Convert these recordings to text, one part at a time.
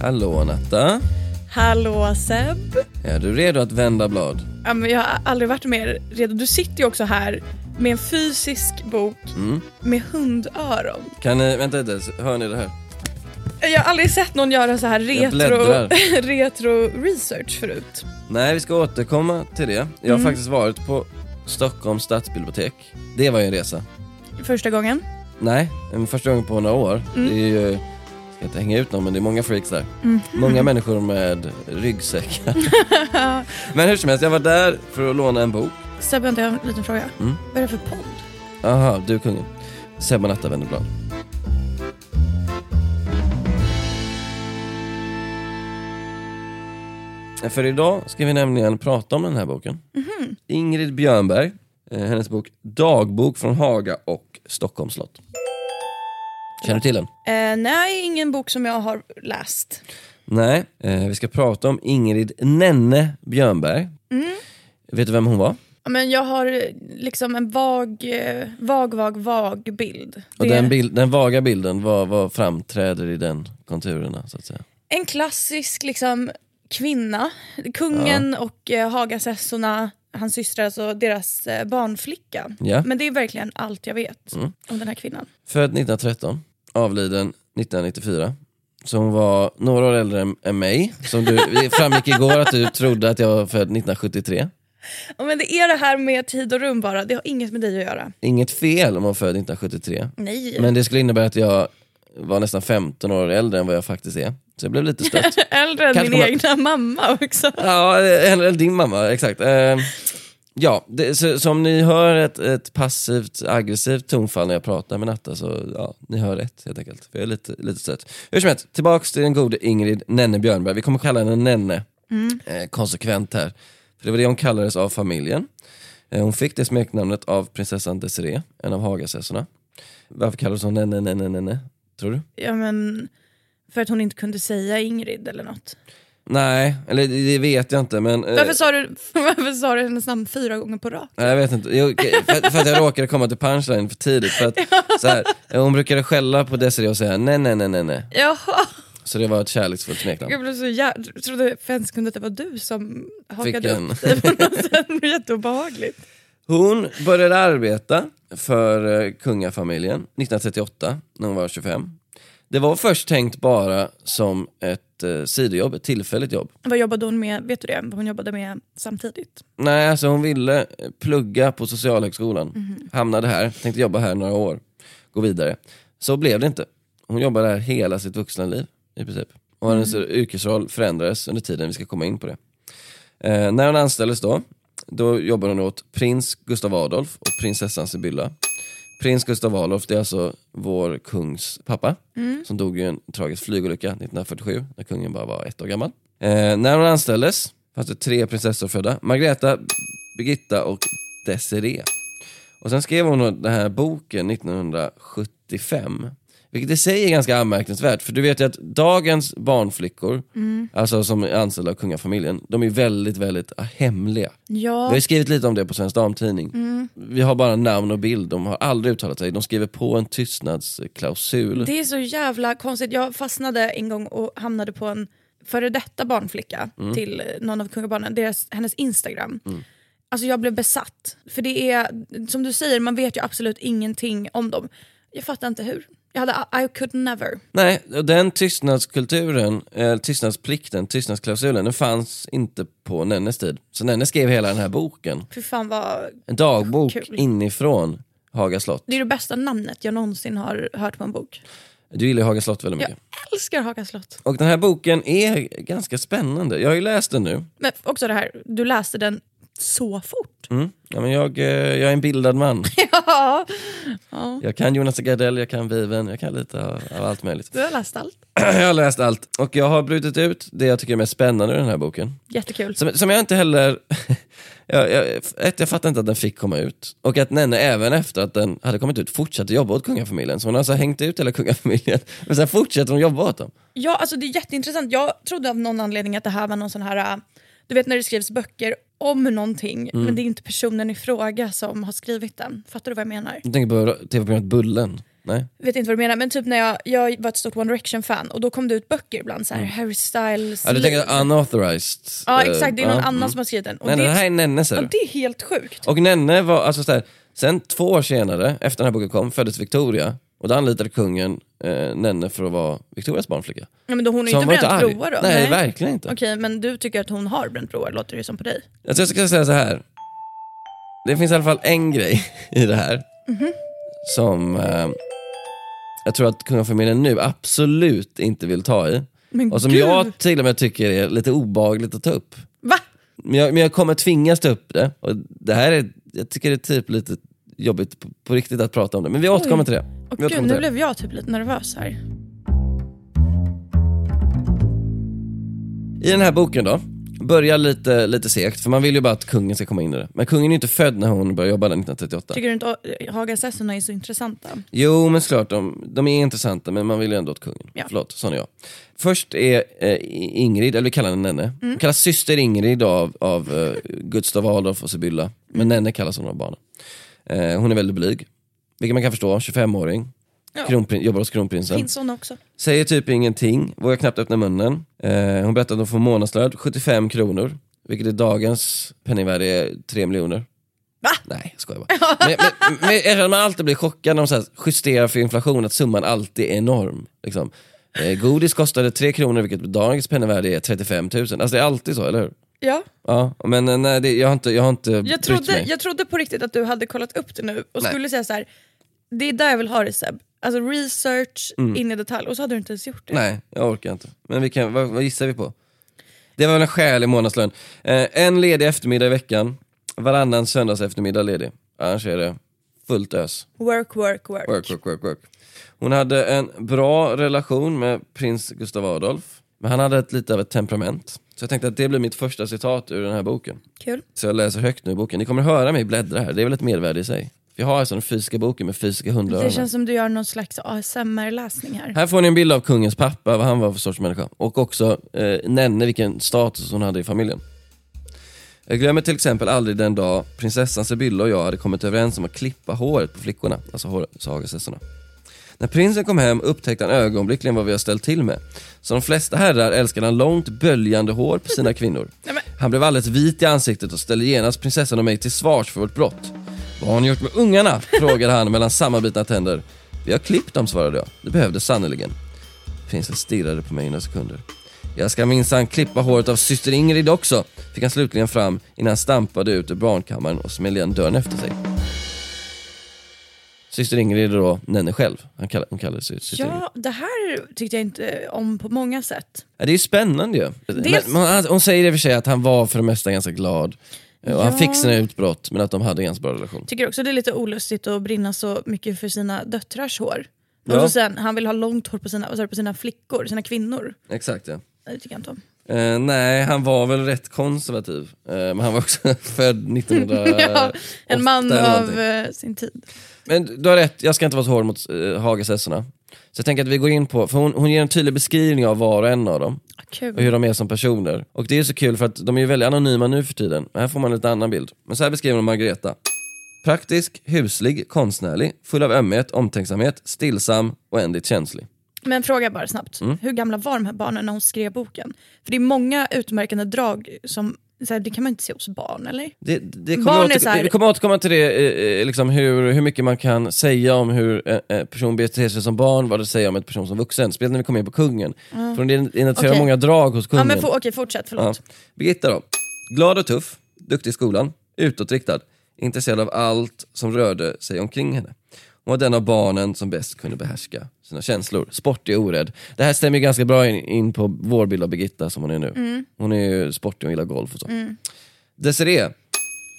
Hallå Natta. Hallå Seb. Är du redo att vända blad? Ja, men jag har aldrig varit mer redo. Du sitter ju också här med en fysisk bok Mm. med hundöron. Kan ni, vänta lite, hör ni det här? Jag har aldrig sett någon göra så här retro, retro research förut. Nej, vi ska återkomma till det. Jag har faktiskt varit på Stockholms stadsbibliotek. Det var ju en resa. Första gången. Nej, första gången på några år. Det är ju, ska inte hänga ut någon men det är många freaks där. Många människor med ryggsäckar. men hur som helst, jag var där för att låna en bok. Seb, vänta, jag har en liten fråga. Mm. Vad är det för podd? Aha, du är kungen. Sebbe Natta vänder blad. För idag ska vi nämligen prata om den här boken. Ingrid Björnberg, eh, hennes bok Dagbok från Haga och Stockholms slott. Känner du till den? Eh, nej, ingen bok som jag har läst. Nej, eh, vi ska prata om Ingrid Nenne Björnberg. Vet du vem hon var? Ja, Men jag har eh, liksom en vag, eh, vag, vag, vag bild. Och Det är den, bild, den vaga bilden, vad, vad framträder i den konturerna så att säga? En klassisk liksom, kvinna. Kungen och eh, Hagasessorna, hans systrar, alltså deras eh, barnflicka. Ja. Men det är verkligen allt jag vet om den här kvinnan. Född 1913, avliden 1994. Så hon var några år äldre än, mig. Som du, det framgick igår att du trodde att jag var född 1973. Ja, men det är det här med tid och rum bara, det har inget med dig att göra. Inget fel om man född 1973. Nej. Men det skulle innebära att jag var nästan 15 år äldre än vad jag faktiskt är. Så jag blev lite stött. Äldre än Kanske min egna mamma också. ja, eller din mamma, exakt. Eh, ja, det, så, om ni hör ett, ett passivt aggressivt tonfall när jag pratar med Natta så ja, ni hör rätt helt enkelt. För jag är lite, lite stött. Hur som helst, tillbaks till den gode Ingrid Nenne Björnberg. Vi kommer kalla henne Nenne eh, konsekvent här. För det var det hon kallades av familjen. Eh, hon fick det smeknamnet av prinsessan Desiree, en av Hagasessorna. Varför kallades hon Nenne, Nenne, Nenne? Tror du? Ja, men för att hon inte kunde säga Ingrid eller något. Nej, eller det vet jag inte men... eh, Varför sa du, varför sa du hennes namn fyra gånger på rak? Nej, jag vet inte, okej, för, för att jag råkade komma till punchline för tidigt. För att, så här, hon brukade skälla på Desiree och säga nej, nej, nej, nej, nej. Jaha, Så det var ett kärleksfullt smeknamn. jag blev så jä- jag trodde för en sekund att det var du som hakade en- upp dig på något sätt. Jätteobehagligt. Hon började arbeta för eh, kungafamiljen 1938 när hon var 25. Det var först tänkt bara som ett eh, sidojobb, ett tillfälligt jobb. Vad jobbade hon med? Vet du det? Vad hon jobbade med samtidigt? Nej, alltså hon ville eh, plugga på Socialhögskolan. Hamnade här, tänkte jobba här några år, gå vidare. Så blev det inte. Hon jobbade här hela sitt vuxna liv i princip. Och hennes yrkesroll förändrades under tiden, vi ska komma in på det. Eh, när hon anställdes då, då jobbade hon åt prins Gustav Adolf och prinsessan Sibylla. Prins Gustav Adolf, det är alltså vår kungs pappa, som dog i en tragisk flygolycka 1947, när kungen bara var ett år gammal. Eh, när hon anställdes fanns det tre prinsessor födda, Margareta, Birgitta och Desiree. Och sen skrev hon den här boken 1975. Vilket i sig är ganska anmärkningsvärt, för du vet ju att dagens barnflickor, alltså som är anställda av kungafamiljen, de är väldigt, väldigt ah, hemliga. Vi har Ja, skrivit lite om det på Svensk Damtidning. Vi har bara namn och bild, de har aldrig uttalat sig. De skriver på en tystnadsklausul. det är så jävla konstigt. Jag fastnade en gång och hamnade på en före detta barnflicka Mm. till någon av kungabarnen, deras, hennes Instagram. Alltså jag blev besatt. För det är, som du säger, man vet ju absolut ingenting om dem. Jag fattar inte hur. Jag hade, I could never. Nej, den tystnadskulturen, eh, tystnadsplikten, tystnadsklausulen, den fanns inte på Nennes tid. Så Nenne skrev hela den här boken. Fy fan vad... En dagbok Kul. inifrån Haga slott. Det är det bästa namnet jag någonsin har hört på en bok. Du gillar ju Haga slott väldigt Jag mycket. älskar Haga slott. Och den här boken är ganska spännande. Jag har ju läst den nu. Men också det här, du läste den så fort. Mm. Ja, men jag, eh, jag är en bildad man. Ja, Jag kan Jonas Gardell, jag kan Viven, jag kan lite av, av allt möjligt. du har läst allt. jag har läst allt och jag har brutit ut det jag tycker är mest spännande i den här boken. Jättekul. Som, som jag inte heller... jag, jag, ett, jag fattar inte att den fick komma ut. Och att Nenne även efter att den hade kommit ut fortsatte jobba åt kungafamiljen. Så hon har alltså hängt ut hela kungafamiljen. Men sen fortsätter hon jobba åt dem. Ja, alltså det är jätteintressant. Jag trodde av någon anledning att det här var någon sån här, äh, du vet när det skrivs böcker om någonting, Mm. men det är inte personen i fråga som har skrivit den. Fattar du vad jag menar? Jag tänker på tv-programmet Bullen. Nej? Vet inte vad du menar, men typ när jag, jag var ett stort One Direction-fan och då kom det ut böcker ibland, så här, Harry Styles. Mm. Ja, du tänker unauthorized? Ja eh, exakt, det är någon ja, annan mm. som har skrivit den. Och Nej, det, det här är Nenne ser ja, du. det är helt sjukt. Och Nenne var, alltså så här, sen två år senare, efter den här boken kom, föddes Victoria. Och då anlitade kungen eh, Nenne för att vara Victorias barnflicka. Ja, men då, hon har ju inte inte bränt arg. broar då? Nej, verkligen inte. Okej, men du tycker att hon har bränt broar, låter det som på dig. Alltså jag ska säga så här. Det finns i alla fall en grej i det här Mhm. som eh, jag tror att kungafamiljen nu absolut inte vill ta i. Men Och som gud! jag till och med tycker är lite obagligt att ta upp. Va? Men jag, men jag kommer tvingas ta upp det. Och det här är, jag tycker det är typ lite jobbigt på, på riktigt att prata om det. Men vi återkommer till det. Och gud, nu det. blev jag typ lite nervös här. I den här boken då, börjar lite, lite segt, för man vill ju bara att kungen ska komma in i det. Men kungen är ju inte född när hon började jobba där 1938. Tycker du inte Hagasessorna är så intressanta? Jo, men såklart, de, de är intressanta, men man vill ju ändå åt kungen. Ja. Förlåt, sån är jag. Först är eh, Ingrid, eller vi kallar henne Nenne. Mm. Hon kallas syster Ingrid av, av eh, Gustav Adolf och Sibylla. Men Mm. Nenne kallas hon av barnen. Eh, hon är väldigt blyg, vilket man kan förstå, 25-åring. Ja. Kronprin- jobbar hos kronprinsen. Finns såna också? Säger typ ingenting, vågar knappt öppna munnen. Eh, hon berättar att hon får månadslön, 75 kronor. Vilket i dagens penningvärde är 3 miljoner. Va? Nej, jag skojar bara. men, men, men man alltid blir chockad när de så justerar för inflation, att summan alltid är enorm. Liksom. Eh, godis kostade 3 kronor, vilket i dagens penningvärde är 35 000. Alltså det är alltid så, eller hur? Ja. Ja, men eh, nej, det, jag har inte, jag har inte Jag trodde, mig. jag trodde på riktigt att du hade kollat upp det nu och Nej. skulle säga så här. det är där jag vill ha det Seb. Alltså research in i detalj och så hade du inte ens gjort det. Mm. Nej, jag orkar inte. Men vi kan, vad, vad gissar vi på? Det var väl en skälig månadslön. Eh, en ledig eftermiddag i veckan, varannan söndags eftermiddag ledig. Annars är det fullt ös. Work, work, work. Work, work, work, work. Hon hade en bra relation med prins Gustav Adolf, men han hade ett, lite av ett temperament. Så jag tänkte att det blir mitt första citat ur den här boken. Kul. Så jag läser högt nu i boken. Ni kommer höra mig bläddra här, det är väl ett mervärde i sig. Vi har alltså den fysiska boken med fysiska hundöron. Det känns som du gör någon slags ASMR-läsning här. Här får ni en bild av kungens pappa, vad han var för sorts människa. Och också eh, Nenne, vilken status hon hade i familjen. Jag glömmer till exempel aldrig den dag prinsessan Sibylla och jag hade kommit överens om att klippa håret på flickorna, alltså hår- sagesessorna. När prinsen kom hem upptäckte han ögonblickligen vad vi har ställt till med. Som de flesta herrar älskade han långt böljande hår på sina kvinnor. Han blev alldeles vit i ansiktet och ställde genast prinsessan och mig till svars för vårt brott. Vad har ni gjort med ungarna? frågade han mellan sammanbitna tänder. Vi har klippt dem, svarade jag. Det behövdes sannerligen. Prinsen stirrade på mig i några sekunder. Jag ska minsann klippa håret av syster Ingrid också, fick han slutligen fram innan han stampade ut ur barnkammaren och smällde igen dörren efter sig. Syster Ingrid är då Nenne själv, han kallar, hon kallar sig syster Ingrid. Ja, det här tyckte jag inte om på många sätt. Ja, det är ju spännande ju. Dels- Men, han- hon säger i och för sig att han var för det mesta ganska glad. Eh, Och han Ja. fick sina utbrott, men att de hade en ganska bra relation. Tycker också det är lite olustigt att brinna så mycket för sina döttrars hår. Ja. Och så sen, han vill ha långt hår på sina, på sina flickor, sina kvinnor. Exakt ja. Det tycker jag inte om. Eh, nej, han var väl rätt konservativ. Eh, men han var också född 1908 ja, en man av eh, sin tid. Men du har rätt, jag ska inte vara så hård mot uh, Hagasessorna. Så jag tänker att vi går in på, för hon, hon ger en tydlig beskrivning av var och en av dem. Ah, Kul. och hur de är som personer. Och det är så kul för att de är ju väldigt anonyma nu för tiden. Här får man en lite annan bild. Men så här beskriver de Margareta. Praktisk, huslig, konstnärlig, full av ömhet, omtänksamhet, stillsam och ändligt känslig. Men fråga bara snabbt, Mm. hur gamla var de här barnen när hon skrev boken? För det är många utmärkande drag som, så här, det kan man inte se hos barn eller? Det, det Barn kommer är åter, här- Vi kommer återkomma till det, eh, eh, liksom hur, hur mycket man kan säga om hur eh, en person beter sig som barn, vad det säger om en person som vuxen. Speciellt när vi kommer in på kungen. För det identifierar Okej. många drag hos Ja, kungen. men få, okej fortsätt, Ja. förlåt. Birgitta då. Glad och tuff, duktig i skolan, utåtriktad, intresserad av allt som rörde sig omkring henne. Hon var den av barnen som bäst kunde behärska sina känslor. Sportig och orädd. Det här stämmer ju ganska bra in, in på vår bild av Birgitta som hon är nu. Hon är ju sportig och gillar golf och så. Desiree,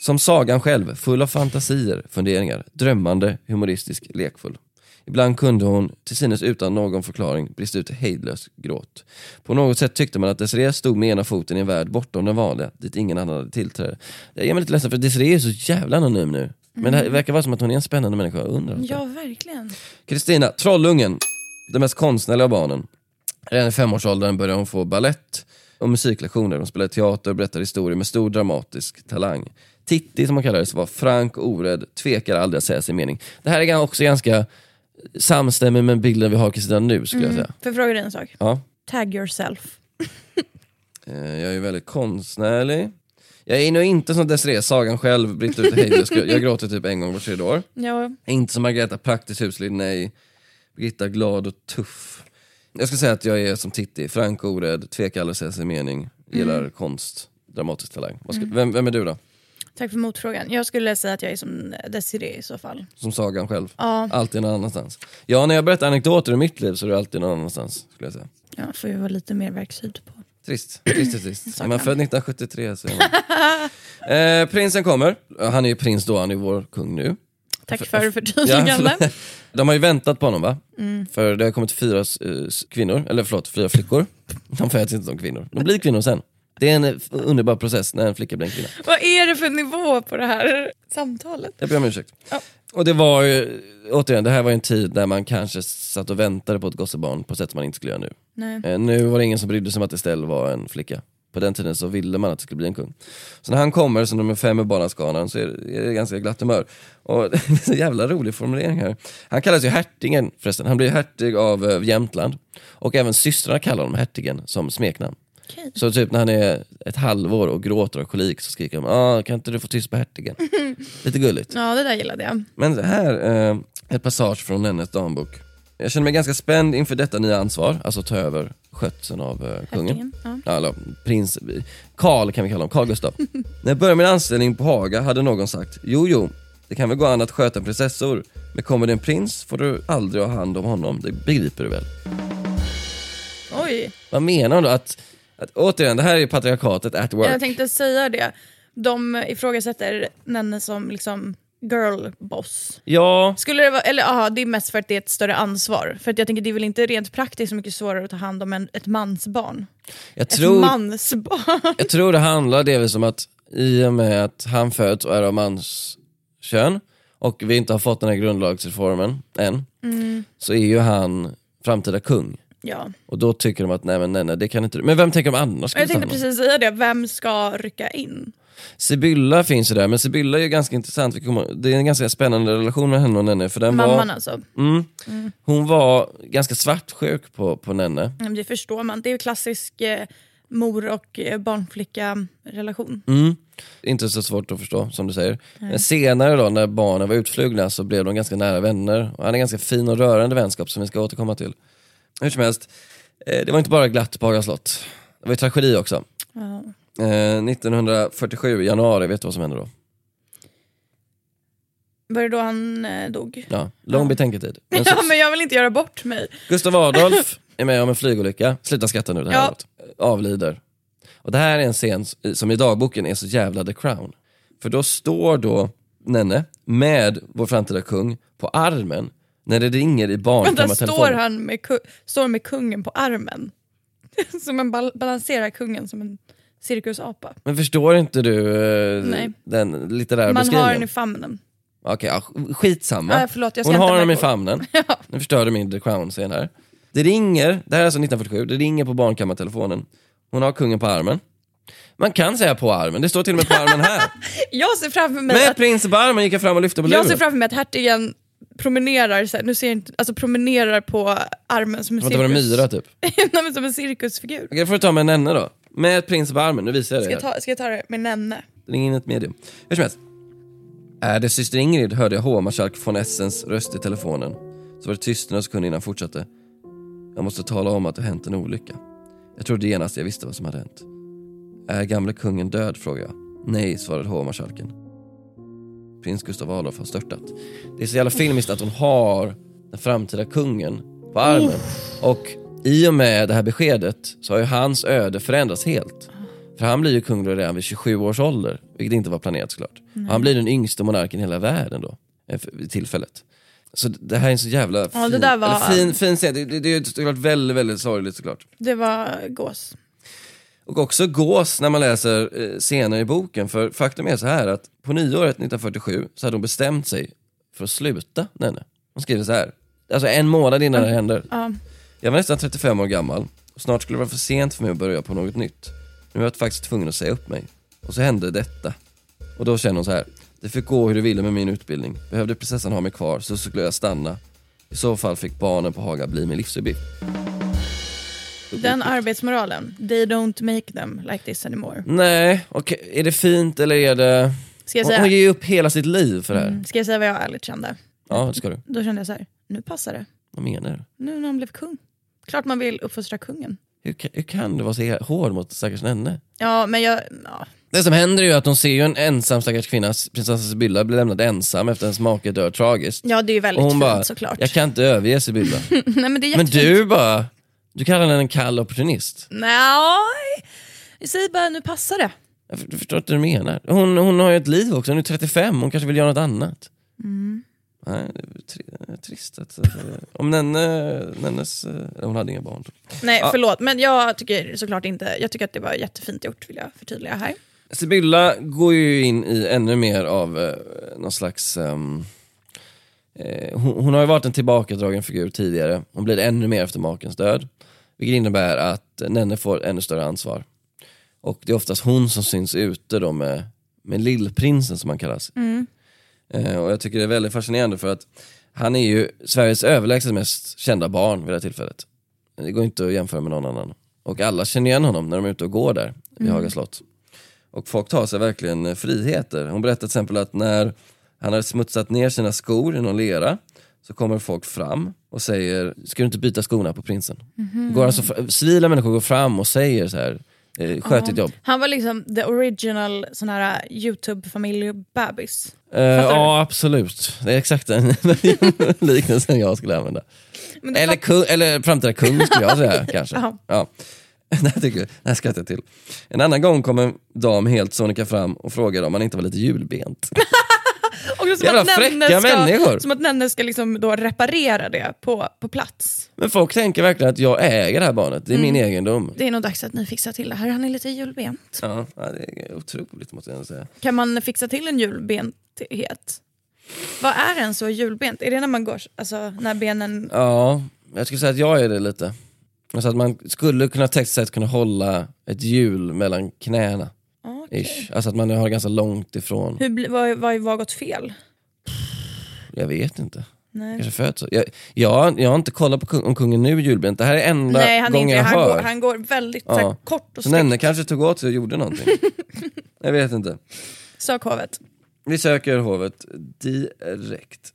Som sagan själv, full av fantasier, funderingar, drömmande, humoristisk, lekfull. Ibland kunde hon, till synes utan någon förklaring, brista ut i hejdlös gråt. På något sätt tyckte man att Desiree stod med ena foten i en värld bortom den vanliga, dit ingen annan hade tillträde. Jag är lite ledsen för Desiree är så jävla anonym nu. Men det här verkar vara som att hon är en spännande människa, jag undrar. Ja, verkligen. Kristina, Trollungen, den mest konstnärliga barnen. Redan i femårsåldern började hon få ballett och musiklektioner. Hon spelade teater och berättade historier med stor dramatisk talang. Titti som hon kallades var frank och orädd, tvekar aldrig att säga sin mening. Det här är också ganska samstämmigt med bilden vi har av Kristina nu skulle jag säga. Får jag fråga dig en sak? Ja. Tag yourself. Eh, Jag är väldigt konstnärlig. Jag är nog inte som Desiree, sagan själv, Britta ute hejdlös. Jag gråter typ en gång var tredje år. Ja, Inte som Margareta, praktiskt huslig, nej. Birgitta, glad och tuff. Jag ska säga att jag är som Titti, frank och orädd, tvekar aldrig säga sin mening, gillar konst, dramatisk talang. Ska, vem, vem är du då? tack för motfrågan. Jag skulle säga att jag är som Desiree i så fall. Som sagan själv? Ja. Alltid någon annanstans? Ja, när jag berättar anekdoter ur mitt liv så är det alltid någon annanstans, skulle jag säga. Ja, får ju vara lite mer verkshud på. Trist, trist, trist. trist. Är man född 1973 så är man... eh, prinsen kommer, han är ju prins då, han är vår kung nu. Tack för förtydligande. förlåt. De har ju väntat på honom va? För det har kommit fyra eh, kvinnor, eller förlåt, fyra flickor. De föds inte som kvinnor, de blir kvinnor sen. Det är en eh, underbar process när en flicka blir en kvinna. Vad är det för nivå på det här samtalet? Jag ber om ursäkt. Ja. Och det var ju, återigen, det här var en tid där man kanske satt och väntade på ett gossebarn på ett sätt som man inte skulle göra nu. Eh, nu var det ingen som brydde sig om att Estelle var en flicka. På den tiden så ville man att det skulle bli en kung. Så när han kommer som nummer fem i barnaskalan så är det, är det ganska glatt humör. Och det är en jävla rolig formulering här. Han kallas ju hertigen förresten, han blir hertig av eh, Jämtland. Och även systrarna kallar honom hertigen som smeknamn. Okej. Så typ när han är ett halvår och gråter av kolik så skriker de ah, kan inte du få tyst på hertigen? Lite gulligt. Ja, det där gillade jag. Men det här, eh, ett passage från Nennes dambok. Jag känner mig ganska spänd inför detta nya ansvar, alltså ta över skötseln av eh, kungen. Hertigen, ja. Ja, eller prins, Karl kan vi kalla honom, Carl Gustav. När jag började min anställning på Haga hade någon sagt, jo jo, det kan väl gå an att sköta prinsessor, men kommer det en prins får du aldrig ha hand om honom, det begriper du väl? Oj, Vad menar hon då? Att, att, återigen, det här är patriarkatet at work. jag tänkte säga det. De ifrågasätter Nenne som liksom girl boss. Ja, Skulle det vara, eller aha, det är mest för att det är ett större ansvar. För att jag tänker det är väl inte rent praktiskt så mycket svårare att ta hand om en, ett mansbarn. jag Ett tror, mansbarn. jag tror det handlar delvis om att i och med att han föds och är av manskön och vi inte har fått den här grundlagsreformen än, så är ju han framtida kung. Ja. Och då tycker de att nej men nej, nej det kan inte. Men vem tänker de annars skulle jag tänkte precis säga det, vem ska rycka in? Sibylla finns ju där, men Sibylla är ju ganska intressant. Det är en ganska spännande relation med henne och Nenne. För den Mamman var, alltså. mm, Hon var ganska svartsjuk på, på Nenne. Men Det förstår man, det är ju klassisk eh, mor och eh, barnflicka-relation. Mm. Inte så svårt att förstå som du säger. Men senare då när barnen var utflugna så blev de ganska nära vänner. Och han är en ganska fin och rörande vänskap som vi ska återkomma till. Hur som helst, eh, det var inte bara glatt på Haga slott. Det var ju tragedi också. Ja. Eh, 1947 i januari, vet du vad som hände då? Var det då han eh, dog? Ja, lång Ja. betänketid. Men så- Ja men jag vill inte göra bort mig. Gustav Adolf är med om en flygolycka, sluta skratta nu det här Ja. året. avlider. Och det här är en scen som i dagboken är så jävla the crown. För då står då Nenne med vår framtida kung på armen när det ringer i Vänta, står barnkammartelefonen. han med, står med kungen på armen? som en bal- balanserar kungen som en cirkusapa. Men förstår inte du eh, Nej. den litterära Man har beskrivningen? den i famnen. Okej, ja, skitsamma. Ja, förlåt, Hon har honom i famnen. Nu förstörde min The Crown-scen här. Det ringer, det här är alltså 1947, det ringer på barnkammartelefonen. Hon har kungen på armen. Man kan säga på armen, det står till och med på armen här. Jag ser framför mig Med att, prinsen på armen gick jag fram och lyfte på jag ser luren. framför mig att hertigen promenerar, så här, nu ser jag inte, alltså promenerar på armen som en det var en cirkus. myra typ. Nej, men som en cirkusfigur. Okej, då får du ta med en nenne då. Med prinsen på armen, nu visar jag Ska jag här. ta, ska jag ta det med Nenne? Ring in ett medium. Hur som helst. Är det syster Ingrid hörde jag hovmarskalk von Essens röst i telefonen. Så var det tyst några sekunder innan han fortsatte. Jag måste tala om att det hänt en olycka. Jag trodde genast jag visste vad som hade hänt. Är gamle kungen död? frågade jag. Nej, svarade hovmarskalken. Prins Gustav Adolf har störtat. Det är så jävla filmiskt att hon har den framtida kungen på armen. Och i och med det här beskedet så har ju hans öde förändrats helt. För han blir ju kung då redan vid 27 års ålder. vilket inte var planerat såklart. Han blir den yngsta monarken i hela världen då, eh, vid tillfället. Så det här är en så jävla fin, Ja, det där var- fin, fin scen. Det, det, det är såklart väldigt, väldigt sorgligt såklart. Det var gås. Och också gås när man läser eh, scener i boken, för faktum är så här att på nyåret 1947 så hade hon bestämt sig för att sluta Nenne. Hon skriver så här, alltså en månad innan det händer. Ja. Jag var nästan 35 år gammal och snart skulle det vara för sent för mig att börja på något nytt. Nu var jag faktiskt tvungen att säga upp mig. Och så hände detta. Och då känner hon så här. Det fick gå hur det ville med min utbildning. Behövde prinsessan ha mig kvar så skulle jag stanna. I så fall fick barnen på Haga bli min livsuppgift. Den arbetsmoralen, they don't make them like this anymore. Nej, okej. Är det fint eller är det... Ska jag säga, hon ger ju upp hela sitt liv för det här. Mm, ska jag säga vad jag ärligt kände? Ja, det ska du. Då kände jag så här, nu passar det. Vad menar du? Nu när han blev kung. Klart man vill uppfostra kungen. Hur, kan- hur kan du vara så hård mot stackars Nenne? Ja, men jag... Ja. Det som händer är ju att hon ser ju en ensam stackars kvinna, prinsessa Sibylla, bli lämnad ensam efter ens make dör tragiskt. ja, det är ju väldigt Och hon fint bara, såklart. jag kan inte överge Sibylla. Nej, men det är Men jättefint. du bara, du kallar henne en kall opportunist. Nej, jag säger bara nu passar det. Jag för- förstår inte vad du menar. Hon, hon har ju ett liv också, hon är 35, hon kanske vill göra något annat. Mm. Nej, det är tri- trist att... eh, Om Nenne, Nennes... eh, Hon hade inga barn. Nej, Ja. förlåt. Men jag tycker såklart inte... Jag tycker att det var jättefint gjort, vill jag förtydliga här. Sibylla går ju in i ännu mer av eh, någon slags... ehm, eh, hon, hon har ju varit en tillbakadragen figur tidigare, hon blir ännu mer efter makens död. Vilket innebär att Nenne får ännu större ansvar. Och det är oftast hon som syns ute då med, med lillprinsen som han kallas. Eh, och jag tycker det är väldigt fascinerande för att han är ju Sveriges överlägset mest kända barn vid det här tillfället. Det går inte att jämföra med någon annan. Och alla känner igen honom när de är ute och går där vid Haga slott. Och folk tar sig verkligen friheter. Hon berättar till exempel att när han har smutsat ner sina skor i någon lera så kommer folk fram och säger, ska du inte byta skorna på prinsen? Går alltså, civila människor går fram och säger så här, eh, sköt ditt jobb. Han var liksom the original sån här YouTube-familj-bebis. Eh, ja absolut, det är exakt den liknelsen jag skulle använda. Eller, fatt- kung, eller framtida kung skulle jag säga kanske. Ja. Ja. Det här, tycker jag, det här skrattar jag till. En annan gång kom en dam helt sonika fram och frågade om han inte var lite julbent. Och som Jävla att fräcka ska, människor. Som att Nenne ska liksom då reparera det på, på plats. Men folk tänker verkligen att jag äger det här barnet, det är min egendom. Det är nog dags att ni fixar till det här. Han är lite julbent. Ja, det är otroligt måste jag säga. Kan man fixa till en julbenthet? Vad är en så julbent? Är det när man går, alltså när benen... Ja, jag skulle säga att jag är det lite. Alltså att man skulle kunna tekniskt sett kunna hålla ett hjul mellan knäna. Okej. Ish. Alltså att man har ganska långt ifrån. Hur, vad, vad, vad har gått fel? Jag vet inte. Nej. Kanske föds. Jag, jag, jag har inte kollat på kung, om kungen nu är julbent. Det här är enda Nej, han, gången inte, jag han, hör. går, han går väldigt så här, Ja. kort och snyggt. Nenne kanske tog åt sig och gjorde någonting. jag vet inte. Sök hovet. Vi söker hovet direkt.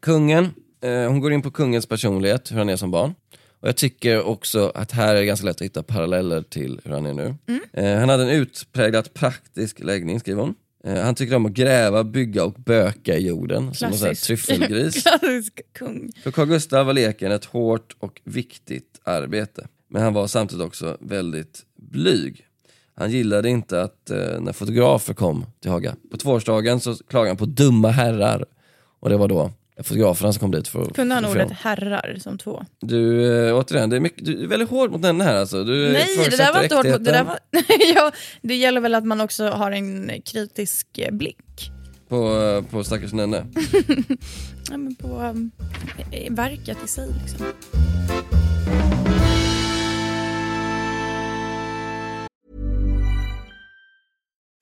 Kungen, eh, hon går in på kungens personlighet, hur han är som barn. Och jag tycker också att här är det ganska lätt att hitta paralleller till hur han är nu. Eh, han hade en utpräglat praktisk läggning, skriver hon. Eh, han tycker om att gräva, bygga och böka i jorden, som en Klassisk. tryffelgris. Klassisk kung. För Carl Gustaf var leken ett hårt och viktigt arbete. Men han var samtidigt också väldigt blyg. Han gillade inte att eh, när fotografer kom till Haga. På tvåårsdagen så klagade han på dumma herrar. Och det var då fotograferna som kom dit för Kunde han ordet herrar som två? Du, eh, återigen, det är mycket, du är väldigt hård mot henne här alltså. Du Nej, det där var inte hårt. förutsätter Det, där äktheten var, ja, det gäller väl att man också har en kritisk eh, blick. på, eh, på stackars Nenne. Ja, men på um, verket i sig. Liksom.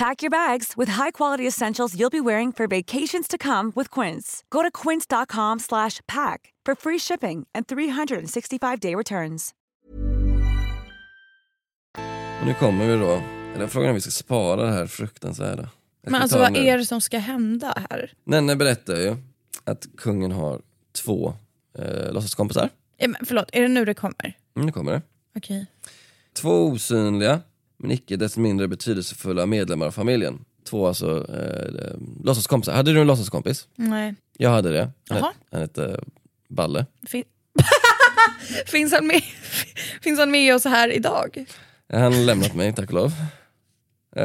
Pack your bags with high-quality essentials you'll be wearing for vacations to come with Quince. Go to quince.com slash pack for free shipping and 365-day returns. Och nu kommer vi då, eller frågan är om vi ska spara det här fruktansvärda. Men alltså vad nu. är det som ska hända här? Nenne berättar ju att kungen har två eh, låtsaskompisar. Ja, men Förlåt, är det nu det kommer? Mm, nu kommer det. Okej. Två osynliga, men icke desto mindre betydelsefulla medlemmar av familjen. Två alltså eh, låtsaskompisar. Hade du en låtsaskompis? Nej. Jag hade det. Han, hette, han hette Balle. Fin- finns, han med, finns han med oss här idag? Han har lämnat mig, tack och lov. Eh,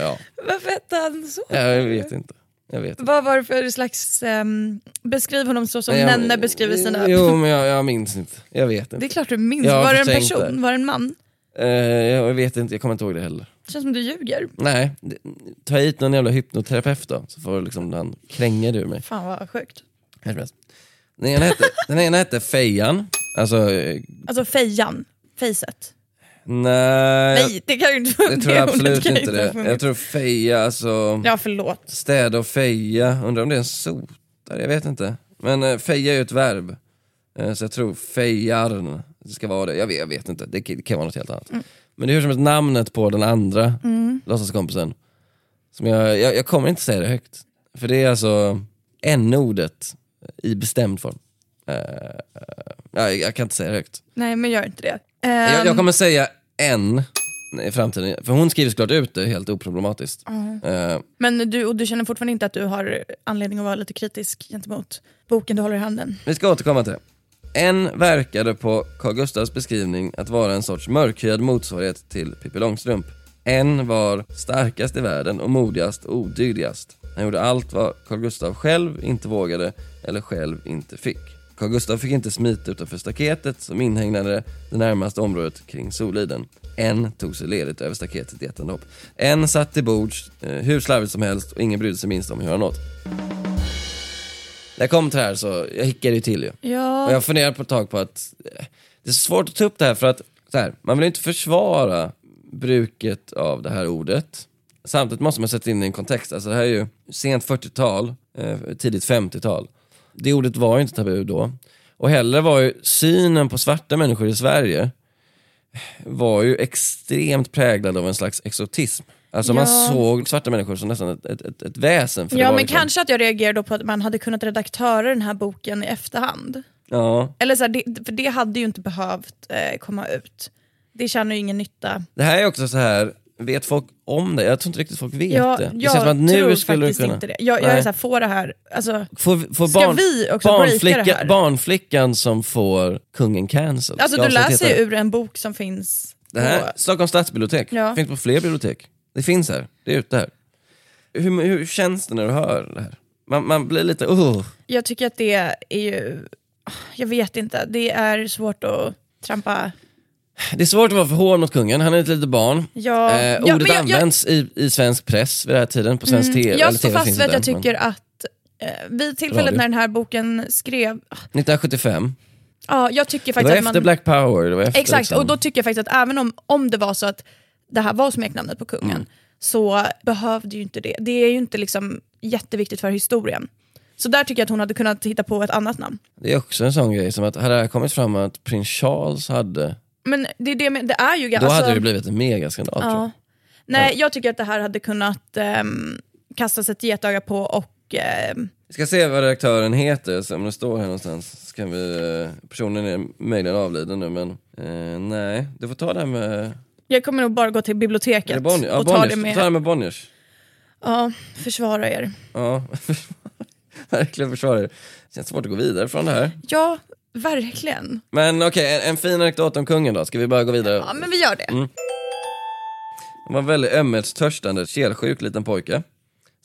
ja, Varför hette han så? jag vet inte. Jag vet inte. Vad var det för slags... Um, beskriv honom så som jag- Nenne beskriver sina... Jo, men jag, jag minns inte. Jag vet Det inte. är klart du minns. Jag var det en person? det. Var det en man? Eh, jag vet inte, jag kommer inte ihåg det heller. Det känns som du ljuger. Nej, det- ta hit någon jävla hypnoterapeut då, så får liksom han kränga ur mig. Fan vad sjukt. Hur som helst. Den ena hette, den ena hette Fejan, alltså eh, Alltså fejan, fejset. nej, Nej, det kan ju inte jag tror ordet absolut kan ju inte ha det. funnits. Jag tror Feja, alltså Ja, förlåt. städa och feja, undrar om det är en sotare, jag vet inte. Men eh, feja är ju ett verb, eh, så jag tror fejarn, det ska vara det. Jag vet, jag vet inte, det kan vara något helt annat. Mm. Men det är hur som helst namnet på den andra låtsaskompisen. Som jag, jag, jag kommer inte säga det högt. För det är alltså n-ordet i bestämd form. Eh, eh, jag, jag kan inte säga det högt. Nej, men gör inte det. Jag, Ehm, jag kommer säga en i framtiden, för hon skriver såklart ut det helt oproblematiskt. Eh, Men du, och du känner fortfarande inte att du har anledning att vara lite kritisk gentemot boken du håller i handen? vi ska återkomma till det. En verkade på Carl Gustavs beskrivning att vara en sorts mörkhyad motsvarighet till Pippi Långstrump. En var starkast i världen och modigast och odygdigast. Han gjorde allt vad Carl Gustav själv inte vågade eller själv inte fick. Carl Gustav fick inte smita utanför staketet som inhägnade det närmaste området kring Soliden. En tog sig ledigt över staketet i ett hopp. En satt till bords eh, hur slarvigt som helst och ingen brydde sig minst om hur han åt. När jag kom till det här så, jag hickade ju till ju. Ja. Och jag funderar på ett tag på att eh, det är svårt att ta upp det här för att så här, man vill inte försvara bruket av det här ordet. Samtidigt måste man sätta in det i en kontext. Alltså det här är ju sent 40-tal, eh, tidigt 50-tal. Det ordet var ju inte tabu då. Och heller var ju synen på svarta människor i Sverige var ju extremt präglad av en slags exotism. Alltså man Ja. såg svarta människor som nästan ett, ett, ett, ett väsen. Ja men liksom- kanske att jag reagerar då på att man hade kunnat redaktöra den här boken i efterhand. Ja. Eller så här, det, för det hade ju inte behövt eh, komma ut. Det känner ju ingen nytta. Det här är också så här, vet folk om det? Jag tror inte riktigt folk vet Jag, det. Det jag känns som att nu skulle du faktiskt kunna... inte det. Jag, jag är Nej. så här, får det här, alltså, Får, får Ska vi också breaka det här? Barnflickan som får kungen cancelled. alltså du läser ju ur en bok som finns Det här, på... Stockholms stadsbibliotek, Ja. finns på fler bibliotek. Det finns här, det är ute här. Hur, hur känns det när du hör det här? Man, man blir lite, uh. Jag tycker att det är ju, jag vet inte, det är svårt att trampa... Det är svårt att vara för hård mot kungen, han är ett litet barn. Ja, eh, ja, ordet jag- jag- används I, i svensk press vid den här tiden, på svensk tv. eller Jag står TV fast vid att jag tycker men att eh, vid tillfället Radio. när den här boken skrev, 1975, ja jag tycker det faktiskt var att man... efter Black Power. Det var efter, Exakt, liksom. och då tycker jag faktiskt att även om, om det var så att det här var smeknamnet på kungen, Mm. så behövde ju inte det. Det är ju inte liksom jätteviktigt för historien. Så där tycker jag att hon hade kunnat hitta på ett annat namn. Det är också en sån grej som att hade det här kommit fram att prins Charles hade, Men det, är det, det är ju... då alltså, hade det blivit en megaskandal tror jag. ja. Nej, jag tycker att det här hade kunnat um, kastas ett getöga på och... ehm, Vi ska se vad redaktören heter, så om det står här någonstans. Så kan vi, eh, personen är möjligen avliden nu men eh, nej, du får ta det här med, jag kommer nog bara gå till biblioteket Bonniers? Ja, och ta det Ta med... det med Bonniers. Ja, försvara er. Ja, verkligen försvara det. Känns svårt att gå vidare från det här. Ja, verkligen. Men okej, en, en fin anekdot om kungen då, ska vi bara gå vidare? Ja, men vi gör det. Mm. Han var väldigt ömhetstörstande, kelsjuk liten pojke.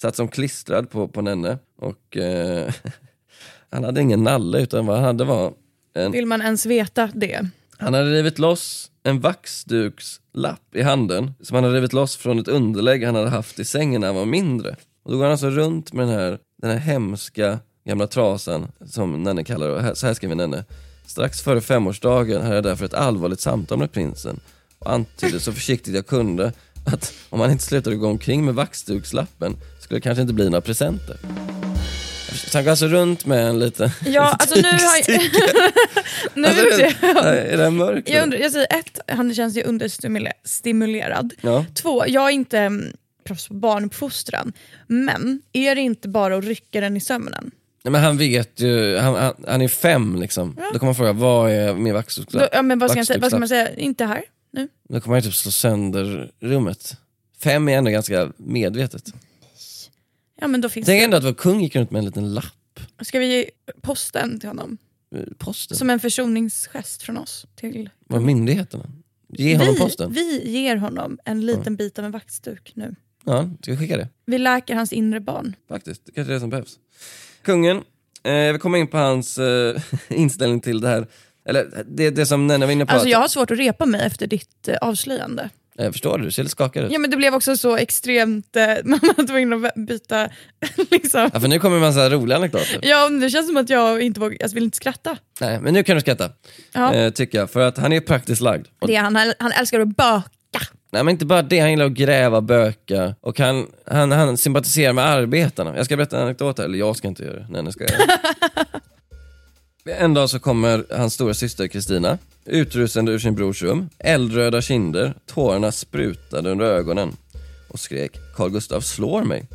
Satt som klistrad på, på Nenne och eh, Han hade ingen nalle utan vad han hade var en, Vill man ens veta det? han hade rivit loss en lapp i handen som han hade rivit loss från ett underlägg han hade haft i sängen när han var mindre. Och då går han alltså runt med den här, den här hemska gamla trasan som Nenne kallar det. Och Så här skriver Nenne. Strax före femårsdagen hade jag därför ett allvarligt samtal med prinsen och antydde så försiktigt jag kunde att om han inte slutade gå omkring med vaxdukslappen skulle det kanske inte bli några presenter. Så han går alltså runt med en liten Ja, alltså nu har jag... nu Alltså, vet jag. Är den mörk? Jag, undrar, jag säger ett, han känns ju understimulerad. Ja. Två, jag är inte mm, proffs på barnuppfostran. Men är det inte bara att rycka den i sömnen? Nej, men han vet ju, han, han, han är fem liksom. Då kommer man fråga, vad är min Då, vaxdukslapp? ja, men vad, ska säga- vad ska man säga? Inte här nu? Då kommer ju typ slå sönder rummet. Fem är ändå ganska medvetet. Ja men då finns Tänk det. ändå att vår kung gick runt med en liten lapp. Ska vi ge posten till honom? eh, Posten. Som en försoningsgest från oss till... Vad myndigheterna? Ge honom vi, posten. vi ger honom en liten bit av en vaxduk nu. Ja, ska vi skicka det? Vi läker hans inre barn. Faktiskt, det kanske är det som behövs. Kungen, eh, jag vill komma in på hans eh, inställning till det här. Eller det, det som Nenne var inne på. Alltså att, jag har svårt att repa mig efter ditt eh, avslöjande. Jag förstår det, du ser lite skakad ut. Ja men det blev också så extremt, eh, man var tvungen att byta liksom. Ja, för nu kommer en massa roliga anekdoter. Ja det känns som att jag inte vågar, jag vill inte skratta. Nej, men nu kan du skratta. Ja. Eh, tycker jag, för att han är praktiskt lagd. Och, Det, är han, han älskar att böka. nej men inte bara det, han gillar att gräva, böka och han, han, han sympatiserar med arbetarna. Jag ska berätta en anekdot här, eller jag ska inte göra det, Nenne ska göra det. En dag så kommer hans stora syster Kristina, utrusande ur sin brors rum, eldröda kinder, tårarna sprutade under ögonen och skrek Carl Gustav slår mig.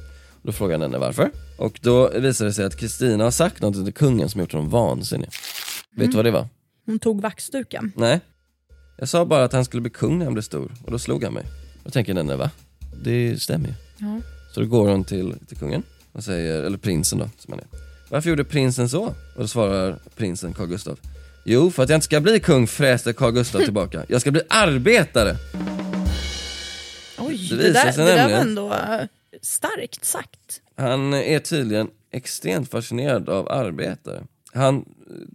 Då frågar Nenne varför. Och då visar det sig att Kristina har sagt något till kungen som gjort honom vansinnig. Vet du vad det var? Hon tog vaxduken. Nej. Jag sa bara att han skulle bli kung när han blev stor och då slog han mig. Då tänker Nenne, va? Det stämmer ju. Ja. Så då går hon till, till kungen och säger, eller prinsen då, som han är. Varför gjorde prinsen så? Och då svarar prinsen Carl Gustav. Jo, för att jag inte ska bli kung fräste Carl Gustav tillbaka. Jag ska bli arbetare! Oj, Det det, där, det där var ändå eh, starkt sagt. Han är tydligen extremt fascinerad av arbetare. Han eh,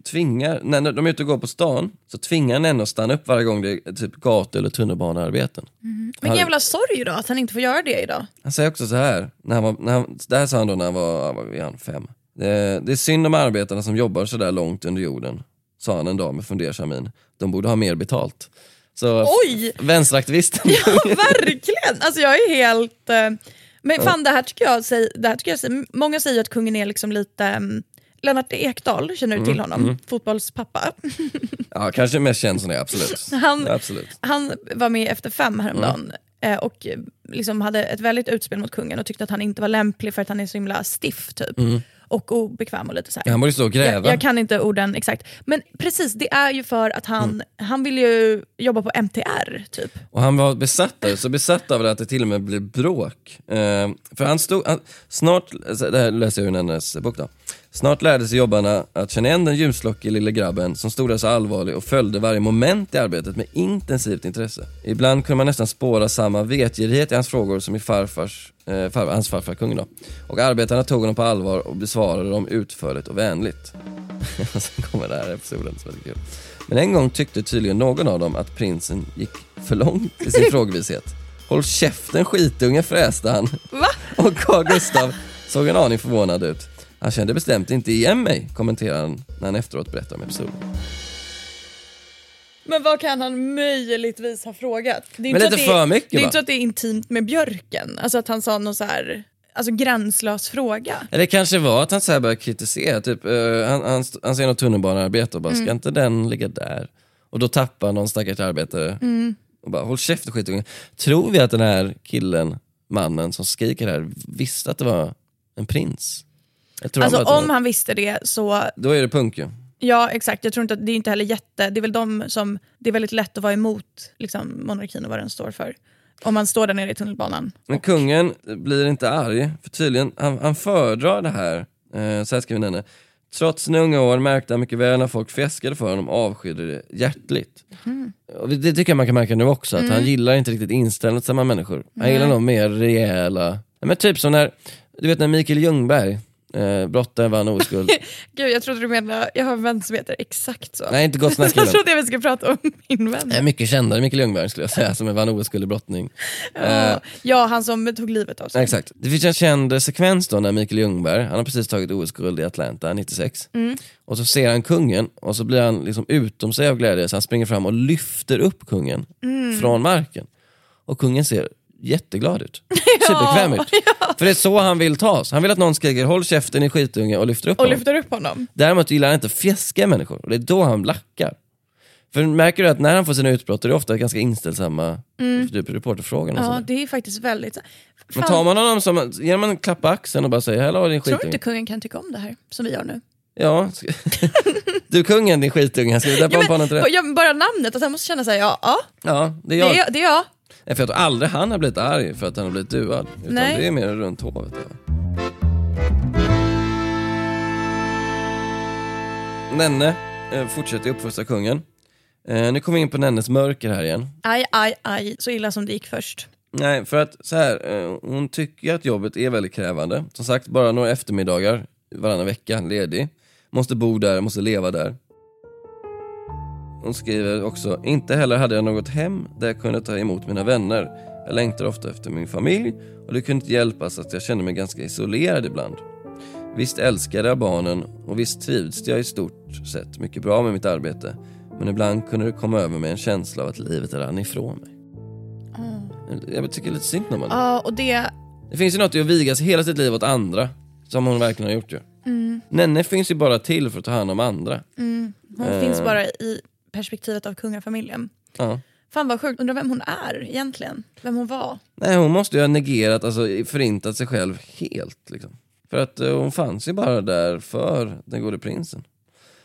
tvingar, när de är ute och går på stan, så tvingar han henne att stanna upp varje gång det är typ gatu eller tunnelbanearbeten. Vilken Han- jävla sorg då att han inte får göra det idag. Han säger också så här, när han var, när han, det här sa han då när han var, vad är han, fem. Det, det är synd om arbetarna som jobbar så där långt under jorden, sa han en dag med fundersam min. De borde ha mer betalt. Så Oj! vänsteraktivisten, Ja verkligen! Alltså jag är helt... eh, Men fan det här tycker jag, det här tycker jag många säger att kungen är liksom lite... um, Lennart Ekdal, känner du till honom? Fotbollspappa. ja kanske mest känd som det, absolut. Han- absolut. Han var med Efter fem häromdagen eh, och liksom hade ett väldigt utspel mot kungen och tyckte att han inte var lämplig för att han är så himla stiff typ. Och obekväm och lite så här. Han borde stå och gräva. Jag, jag kan inte orden exakt. Men precis, det är ju för att han, han vill ju jobba på MTR typ. Och han var besatt av så besatt av det att det till och med blev bråk. Eh, för han stod, han, snart, det här läser jag ur hennes bok då. Snart lärde sig jobbarna att känna igen den ljuslockige lille grabben som stod där så allvarlig och följde varje moment i arbetet med intensivt intresse. Ibland kunde man nästan spåra samma vetgirighet i hans frågor som i farfars, eh, far, hans farfar kungen då. Och arbetarna tog honom på allvar och besvarade dem utförligt och vänligt. sen kommer den här episoden som är kul. Men en gång tyckte tydligen någon av dem att prinsen gick för långt i sin frågvishet. Håll käften skitunge fräste han. Va? Och Carl Gustav såg en aning förvånad ut. Han kände bestämt inte igen mig, kommenterar han när han efteråt berättar om episoden. Men vad kan han möjligtvis ha frågat? Det är Men inte lite att det, mycket, Det är va? inte att det är intimt med björken, alltså att han sa någon så här, alltså gränslös fråga. Eller det kanske var att han så här började kritisera, typ, eh, han, han, han ser något tunnelbanearbete och bara, ska inte den ligga där? Och då tappar någon stackars arbetare och bara, håll käften skitunge. Tror vi att den här killen, mannen som skriker här, visste att det var en prins? Alltså han om han visste det så, Då är det punk ju. ja exakt, jag tror inte att det är inte heller jätte, det är väl de som, det är väldigt lätt att vara emot liksom, monarkin och vad den står för. Om man står där nere i tunnelbanan. Men kungen blir inte arg, för tydligen, han, han föredrar det här, eh, så här skriver Nenne. Trots sina unga år märkte han mycket väl när folk fjäskade för honom avskydde det hjärtligt. Och det tycker jag man kan märka nu också, att han gillar inte riktigt inställsamma människor. Han gillar nog mer rejäla, men typ som när, du vet när Mikael Ljungberg Eh, brottaren vann oskuld. Gud jag trodde du menade, jag har en vän som heter exakt så. Nej, inte jag Gotlandskillen. trodde jag vi skulle prata om min vän. Eh, Mycket kändare Mikael Ljungberg skulle jag säga, som vann oskuld i brottning. Eh, Ja, han som tog livet av sig. Exakt. Det finns en känd sekvens då när Mikael Ljungberg, han har precis tagit OS-guld i Atlanta 96. Och så ser han kungen och så blir han liksom utom sig av glädje så han springer fram och lyfter upp kungen från marken. Och kungen ser jätteglad ut. Superbekväm ut. För det är så han vill tas. Han vill att någon skriker håll käften i skitunge och lyfter upp Och honom. lyfter upp honom. Däremot gillar han inte fjäskiga människor och det är då han lackar. För märker du att när han får sina utbrott är det ofta ganska inställsamma typ reporterfrågor. Ja det är faktiskt väldigt... Men Fan, tar man honom som, ger man en klapp på axeln och bara säger hallå din tror du skitunge. inte kungen kan tycka om det här som vi gör nu? Ja, du kungen din skitunge, ska vi döpa Ja, om honom till det? ja, men bara namnet, att han måste känna sig ja, ja Ja, det är det, jag. är, det är jag. Nej, För jag tror aldrig han har blivit arg för att han har blivit duad. Utan Nej. det är mer runt hovet. Ja. Nenne eh, fortsätter uppfostra kungen. Eh, nu kommer vi in på Nennes mörker här igen. Aj, aj, aj, så illa som det gick först. Nej, för att så här, eh, hon tycker att jobbet är väldigt krävande. Som sagt, bara några eftermiddagar varannan vecka ledig. Måste bo där, måste leva där. Hon skriver också, inte heller hade jag något hem där jag kunde ta emot mina vänner. Jag längtar ofta efter min familj och det kunde inte hjälpas att jag kände mig ganska isolerad ibland. Visst älskade jag barnen och visst trivdes jag i stort sett mycket bra med mitt arbete. Men ibland kunde det komma över mig en känsla av att livet rann ifrån mig. Jag tycker lite synd om henne. Ja, och det... Det finns ju något i att vigas hela sitt liv åt andra, som hon verkligen har gjort ju. Nenne finns ju bara till för att ta hand om andra. Hon Eh. finns bara i perspektivet av kungafamiljen. Ja. Fan vad sjukt, undrar vem hon är egentligen? Vem hon var? Nej, hon måste ju ha negerat, alltså förintat sig själv helt. Liksom. För att eh, hon fanns ju bara där för den gode prinsen.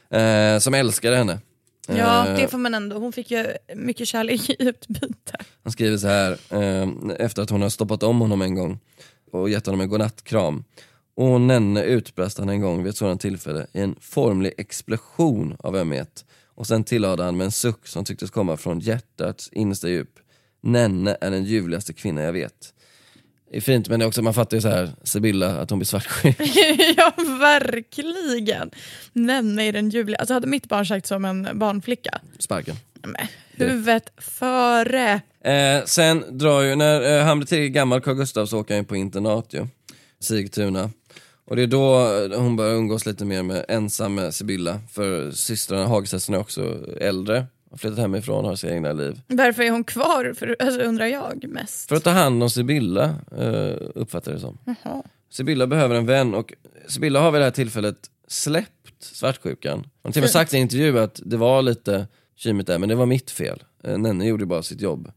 Eh, som älskade henne. Ja, Eh, det får man ändå. Hon fick ju mycket kärlek i utbyte. Han skriver så här, eh, efter att hon har stoppat om honom en gång och gett honom en godnattkram. Och Nenne utbrast han en gång vid ett sådant tillfälle i en formlig explosion av ömhet. Och sen tillade han med en suck som tycktes komma från hjärtats innersta djup. Nenne är den ljuvligaste kvinna jag vet. Det är fint men det är också, man fattar ju så här Sibylla, att hon blir svartsjuk. ja, verkligen. Nämn i den ljuvliga. Alltså hade mitt barn sagt som en barnflicka, Sparken. men, huvudet före. Eh, sen drar ju, när eh, han blir tillräckligt gammal, Carl Gustaf, så åker han ju på internat ju. Sigtuna. Och det är då hon börjar umgås lite mer med ensam med Sibylla. För systrarna Hagstedsen är också äldre, har flyttat hemifrån, har sina egna liv. Varför är hon kvar, för, alltså, undrar jag mest. För att ta hand om Sibylla, eh, uppfattar jag det som. Jaha. Sibylla behöver en vän och Sibylla har vid det här tillfället släppt svartsjukan. Hon har till och med sagt i en intervju att det var lite kymigt där, men det var mitt fel. Eh, Nenne gjorde bara sitt jobb.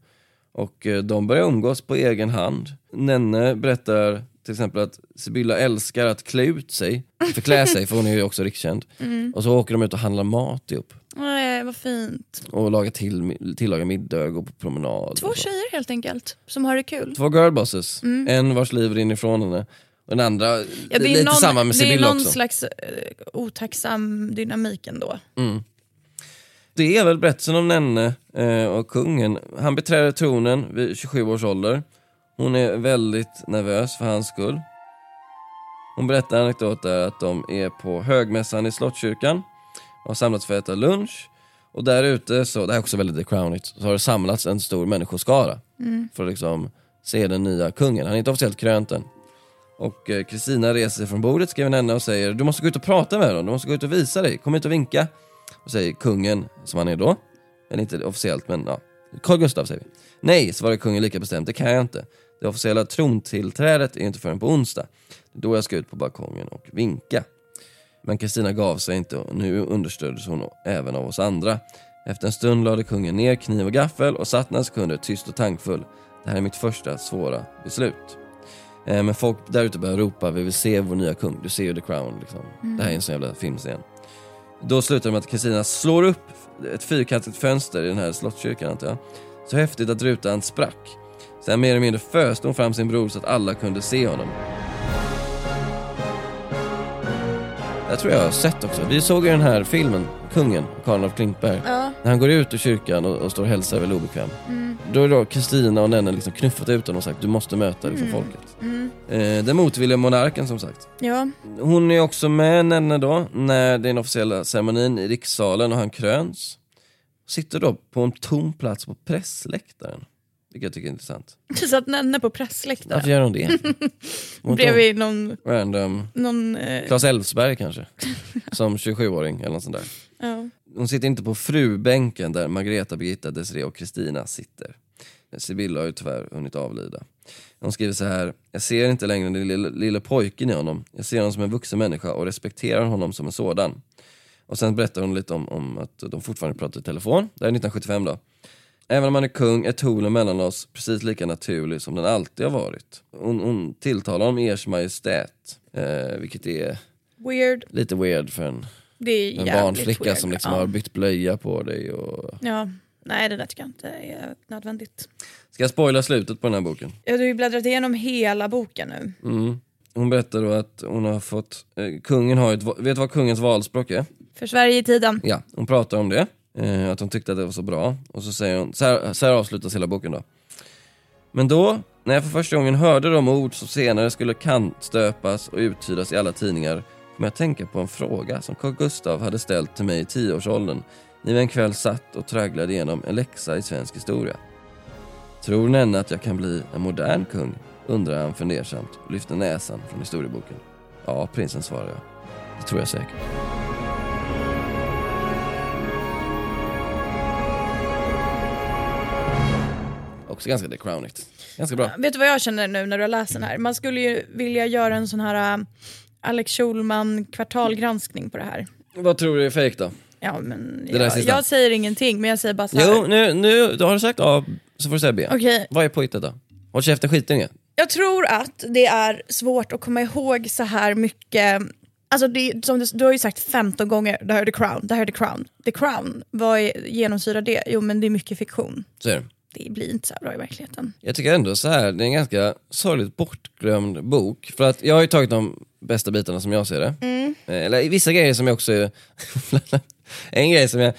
Och eh, de börjar umgås på egen hand. Nenne berättar till exempel att Sibylla älskar att klä ut sig, förklä sig, för hon är ju också rikskänd. Och så åker de ut och handlar mat ihop. Nej, vad fint. Och lagar till, tillagar middag och går på promenad. Två tjejer helt enkelt, som har det kul. Två girlbosses, en vars liv rinner ifrån henne. Den andra, Ja, det är lite någon, samma med Det är Sibylla någon också. slags eh, otacksam dynamik ändå. Det är väl berättelsen om Nenne eh, och kungen. Han beträder tronen vid 27 års ålder. Hon är väldigt nervös för hans skull. Hon berättar en anekdot där att de är på högmässan i Slottskyrkan och har samlats för att äta lunch. Och där ute, så, det här är också väldigt The Crownigt, så har det samlats en stor människoskara för att liksom se den nya kungen. Han är inte officiellt krönt än. Och eh, Kristina reser sig från bordet, skriver Nenne och säger du måste gå ut och prata med dem, du måste gå ut och visa dig, kom hit och vinka. Och säger kungen, som han är då, eller inte officiellt men ja, Carl Gustaf säger vi. Nej, svarar kungen lika bestämt, det kan jag inte. Det officiella trontillträdet är inte förrän på onsdag. Det är då jag ska ut på balkongen och vinka. Men Kristina gav sig inte och nu understöddes hon även av oss andra. Efter en stund lade kungen ner kniv och gaffel och satt några sekunder tyst och tankfull. Det här är mitt första svåra beslut. Eh, Men folk där ute börjar ropa, vi vill se vår nya kung, du ser ju The Crown liksom. Det här är en sån jävla filmscen. Då slutar det med att Kristina slår upp ett fyrkantigt fönster i den här slottskyrkan antar jag. Så häftigt att rutan sprack. Sen mer eller mindre föste hon fram sin bror så att alla kunde se honom. Det tror jag har sett också. Vi såg ju den här filmen, kungen, Karl av Klintberg. Ja. När han går ut ur kyrkan och, och står och hälsar väl obekväm. Då är då Kristina och Nenne liksom knuffat ut honom och sagt du måste möta liksom folket. Eh, den motvilliga monarken som sagt. ja. Hon är också med Nenne då när det är den officiella ceremonin i rikssalen och han kröns. Sitter då på en tom plats på pressläktaren. Vilket jag tycker är intressant. Du satt Nenne på Varför pressläktaren. gör hon det? Hon Bredvid någon... Random någon eh, Claes Elfsberg kanske. Som 27-åring eller något sånt där. ja. Hon sitter inte på frubänken där Margareta, Birgitta, Desiree och Kristina sitter. Sibylla har ju tyvärr hunnit avlida. Hon skriver så här. Jag ser inte längre den lilla, lilla pojken i honom. Jag ser honom som en vuxen människa och respekterar honom som en sådan. Och sen berättar hon lite om, om att de fortfarande pratar i telefon. Det här är 1975 då. Även om han är kung är tonen mellan oss precis lika naturlig som den alltid har varit. Hon, hon tilltalar om ers majestät, eh, vilket är Weird. lite weird för en, en barnflicka weird. som liksom ja. har bytt blöja på dig. Och... Ja. Nej det där tycker jag inte är nödvändigt. Ska jag spoila slutet på den här boken? Jag har ju bläddrat igenom hela boken nu. Mm. Hon berättar då att hon har fått, eh, kungen har ett, vet du vad kungens valspråk är? För Sverige i tiden. Ja, hon pratar om det, eh, att hon tyckte att det var så bra. Och så säger hon, så här, så här avslutas hela boken då. Men då, när jag för första gången hörde de ord som senare skulle kantstöpas och uttydas i alla tidningar, kom jag att tänka på en fråga som Carl Gustav hade ställt till mig i tioårsåldern, när vi en kväll satt och tragglade igenom en läxa i svensk historia. Tror Nenne att jag kan bli en modern kung? undrar han fundersamt och lyfter näsan från historieboken. Ja, prinsen svarar jag. Det tror jag säkert. Också ganska The Crownigt. Ganska bra. Vet du vad jag känner nu när du har läst den här? Man skulle ju vilja göra en sån här äh, Alex Schulman kvartalgranskning på det här. Vad tror du är fake då? Ja, men Det där jag, sista. jag säger ingenting men jag säger bara så här. Jo, nu, nu då har du sagt A så får du säga B. Okej, Vad är påhittat då? Håll käften skitunge. Jag tror att det är svårt att komma ihåg så här mycket Alltså det, som du, du har ju sagt 15 gånger, det här är the crown, det här är the crown. The crown, vad är, genomsyrar det? Jo men det är mycket fiktion. Så är det. Det blir inte så bra i verkligheten. Jag tycker ändå så här, det är en ganska sorgligt bortglömd bok. För att jag har ju tagit de bästa bitarna som jag ser det. Eh, Eller vissa grejer som jag också... en grej som jag...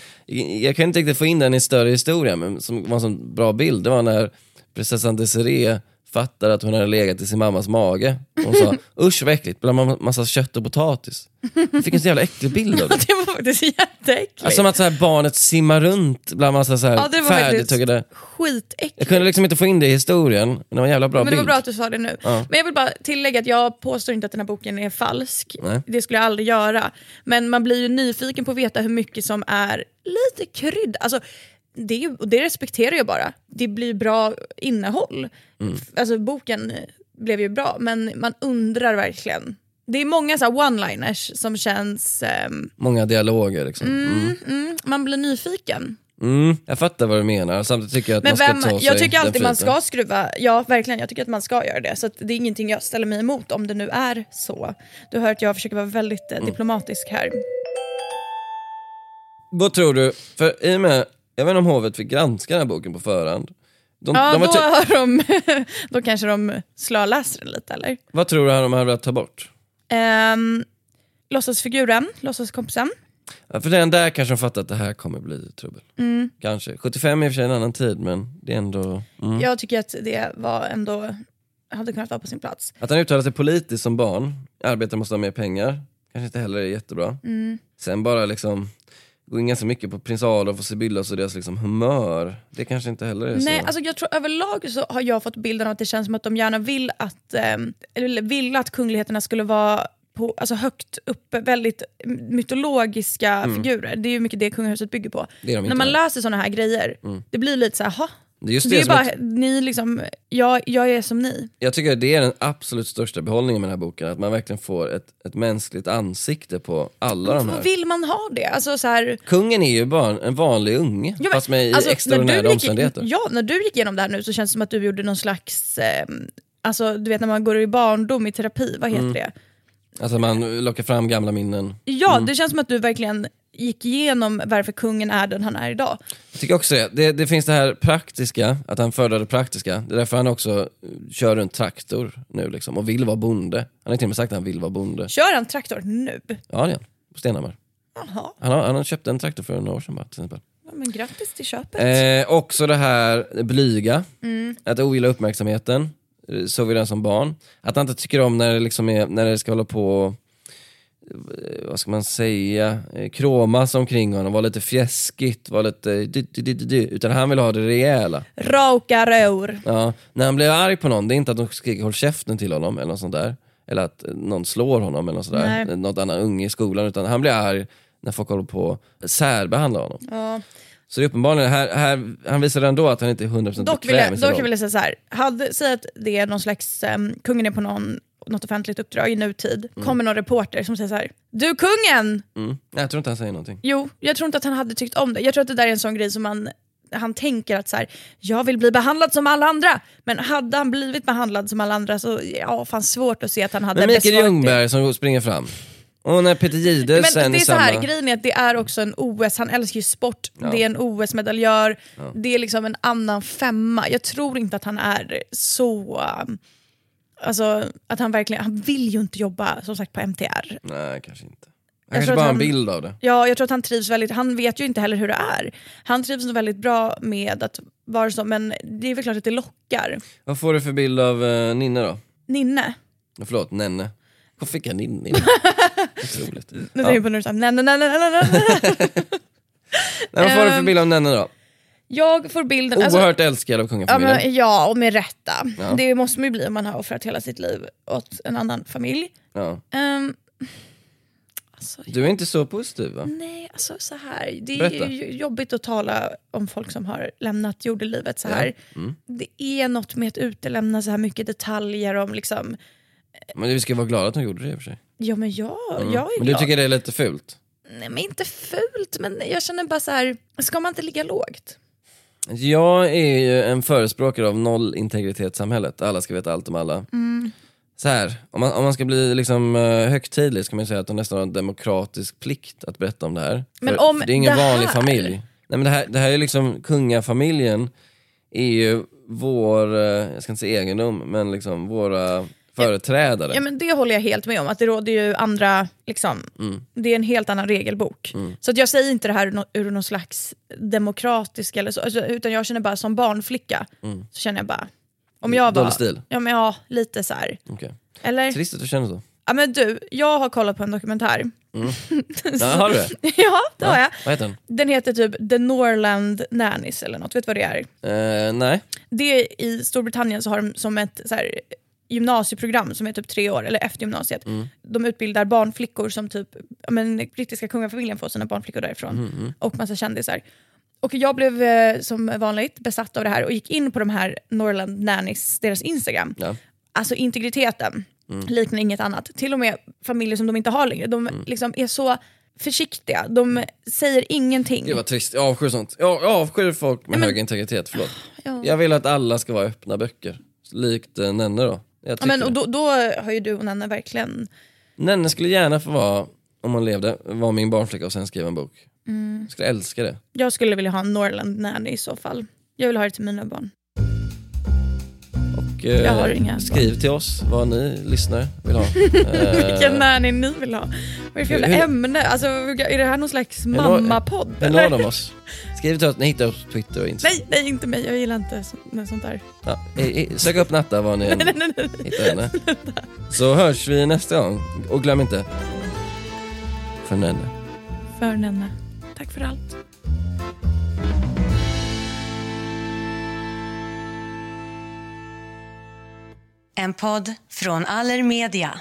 Jag kan inte riktigt få in den i större historia, men som var en sån bra bild, det var när prinsessan Desiree fattade att hon hade legat i sin mammas mage. Hon sa usch vad äckligt, bland ma- massa kött och potatis. Jag fick en så jävla äcklig bild av det. Det var faktiskt jätteäckligt. Alltså, som att så här, barnet simmar runt bland massa så här ja, det var färdigtuggade... skitäckligt. Jag kunde liksom inte få in det i historien, men det var en jävla bra men det var bild. bra att du sa det nu. Ja. Men jag vill bara tillägga att jag påstår inte att den här boken är falsk. Nej. Det skulle jag aldrig göra. Men man blir ju nyfiken på att veta hur mycket som är lite krydd. Alltså, det, och det respekterar jag bara. Det blir bra innehåll. Mm. Alltså boken blev ju bra, men man undrar verkligen. Det är många så one-liners som känns... ehm, Många dialoger liksom. Mm. mm, man blir nyfiken. Mm, jag fattar vad du menar, samtidigt tycker jag att Men man ska vem, ta sig jag tycker alltid man ska skruva, ja verkligen, jag tycker att man ska göra det. Så det är ingenting jag ställer mig emot om det nu är så. Du hör att jag försöker vara väldigt Mm. eh, diplomatisk här. Vad tror du, för i och med, jag vet inte om hovet fick granska den här boken på förhand. De, Ja, de då, var ty- har de, då kanske de slöläser den lite eller? vad tror du de hade velat ta bort? Um, låtsasfiguren, låtsaskompisen. Ja, för den där kanske de fattar att det här kommer bli trubbel. Mm. Kanske. 75 är i och för sig en annan tid men det är ändå... Mm. Jag tycker att det var ändå, hade kunnat vara på sin plats. Att han uttalar sig politiskt som barn, arbetare måste ha mer pengar, kanske inte heller är jättebra. Mm. Sen bara liksom, gå in ganska mycket på prins Adolf och Sibyllas och deras liksom humör. Det kanske inte heller är Nej, så. alltså jag tror överlag så har jag fått bilden av att det känns som att de gärna vill att, ehm, eller vill att kungligheterna skulle vara på, alltså högt uppe, väldigt mytologiska figurer. Det är ju mycket det kungahuset bygger på. Mm. De När man läser såna här grejer, det blir lite så här, "Ha, Det är just Det det, är bara, jag, ni liksom, jag, jag är som ni. jag tycker det är den absolut största behållningen med den här boken, att man verkligen får ett, ett mänskligt ansikte på alla de här. Vill man ha det? Alltså så här, Kungen är ju bara en vanlig unge, Ja, men, fast med alltså, i extraordinära omständigheter. Ja, när du gick igenom det här nu så känns det som att du gjorde någon slags, eh, alltså du vet när man går i barndom i terapi, vad heter Mm. det? Alltså man lockar fram gamla minnen. Ja, det känns som att du verkligen gick igenom varför kungen är den han är idag. Jag tycker också det. det. Det finns det här praktiska, att han föredrar det praktiska. Det är därför han också eh, kör runt traktor nu liksom, och vill vara bonde. Han har till och med sagt att han vill vara bonde. Kör han traktor nu? Ja det gör han. På Stenhammar. Jaha, Han har, han har köpt en traktor för några år sedan bara, till exempel. ja, men grattis till köpet. Eh, också det här blyga, Mm. att ogilla uppmärksamheten. Eh, Såg vi den som barn. Att han inte tycker om när det, liksom är, när det ska hålla på eh, vad ska man säga, eh, kromas omkring honom, vara lite fjäskigt, vara lite du, du, du, utan han vill ha det rejäla. Raka rör. Ja, när han blir arg på någon, det är inte att de skriker håll käften till honom eller något sånt där. Eller att eh, någon slår honom eller något sådär, Nej. något annan unge i skolan, utan han blir arg när folk håller på att särbehandla honom. Ja. Så det är uppenbarligen, här, här, han visar ändå att han inte är 100% Dock vill bekväm jag, med sin dock roll. vill jag säga så här. Hade, säg att det är någon slags, um, kungen är på någon, något offentligt uppdrag i nutid, kommer någon reporter som säger så här. Du kungen! Mm. Jag tror inte han säger någonting. Jo, jag tror inte att han hade tyckt om det. Jag tror att det där är en sån grej som man han tänker att så här, jag vill bli behandlad som alla andra. Men hade han blivit behandlad som alla andra så ja, fanns svårt att se att han hade Men Mikael besvarat det. Ljungberg som springer fram. Och när Peter Jihde Men sen det är så här, samma... grejen är att det är också en OS, han älskar ju sport, det är en OS-medaljör, det är liksom en annan femma. Jag tror inte att han är så... um, Alltså att han verkligen, han vill ju inte jobba som sagt på MTR. Nej, kanske inte. Jag Han kanske bara har en bild av det. Ja, jag tror att han trivs väldigt, han vet ju inte heller hur det är. Han trivs nog väldigt bra med att vara så, men det är väl klart att det lockar. Vad får du för bild av uh, Ninne då? Ninne, Förlåt, Nenne. Vad fick jag Ninne? Otroligt. nu tänker jag på när du sa nej, nej, nej. Nej, vad får du för Ehm, bild av Nenne då? Jag får bilden... alltså- Oerhört älskad av Ja, kungafamiljen. men, ja, och med rätta. Ja. Det måste man ju bli om man har offrat hela sitt liv åt en annan familj. Ja. Ehm, alltså, Du är inte så positiv va? nej, alltså så här. Det är Berätta. ju jobbigt att tala om folk som har lämnat jordelivet så här. Mm. Det är något med att utelämna så här mycket detaljer om liksom... Men vi ska vara glada att hon gjorde det i och för sig. Ja men jag, jag är Mm. Men du glad. tycker det är lite fult? Nej men inte fult, men jag känner bara så här. ska man inte ligga lågt? Jag är ju en förespråkare av noll integritetssamhället, alla ska veta allt om alla. Mm. Så här, om man, om man ska bli liksom, eh, högtidlig kan man säga att de nästan har en demokratisk plikt att berätta om det här. Men för, om för det är ingen det här- vanlig familj. Nej, men det, här, det här är liksom, kungafamiljen är ju vår, eh, jag ska inte säga egendom, men liksom våra företrädare. Ja men det håller jag helt med om, att det råder ju andra, liksom, Mm. det är en helt annan regelbok. Så att jag säger inte det här ur, nå- ur någon slags demokratisk eller så, alltså, utan jag känner bara som barnflicka, så känner jag bara, om jag var... Mm. Dålig stil? Ja men ja, lite så här. Okej. Eller? Trist att du känner så. Ja men du, jag har kollat på en dokumentär. Ja, har du det? ja, det har jag. Vad heter den? Den heter typ The Norland Nannies eller något, vet du vad det är? Eh, nej. Det är, I Storbritannien så har de som ett så här, gymnasieprogram som är typ tre år, eller efter gymnasiet. De utbildar barnflickor som typ, men, brittiska kungafamiljen får sina barnflickor därifrån. Och massa kändisar. Och jag blev eh, som vanligt besatt av det här och gick in på de här Norland Nannies, deras Instagram. Ja. Alltså integriteten liknar inget annat. Till och med familjer som de inte har längre. De liksom är så försiktiga. De säger ingenting. Det var trist, jag avskyr sånt. Jag, avskyr folk med men- hög integritet, förlåt. Ja. Jag vill att alla ska vara öppna böcker. Likt eh, Nenne då. Ja, men, och då, då har ju du och Nanne verkligen Nenne skulle gärna få vara, om hon levde, vara min barnflicka och sen skriva en bok. Mm. Jag skulle älska det. Jag skulle vilja ha en Norland nanny i så fall. Jag vill ha det till mina barn. Och, eh, Jag har inga skriv till oss vad ni lyssnare vill ha. Eh, Vilken nanny ni vill ha. Vad är det för jävla ämne? Alltså, är det här någon slags mammapodd? Eller? når de oss? Skriv till oss, ni hittar oss på Twitter och Instagram. Nej, nej inte mig. Jag gillar inte så, sånt där. Ja, i- i- sök upp Natta var ni än Nej, nej, nej. hittar henne. Så hörs vi nästa gång. Och glöm inte, för Nenne. För Nanne. Tack för allt. En podd från Allermedia.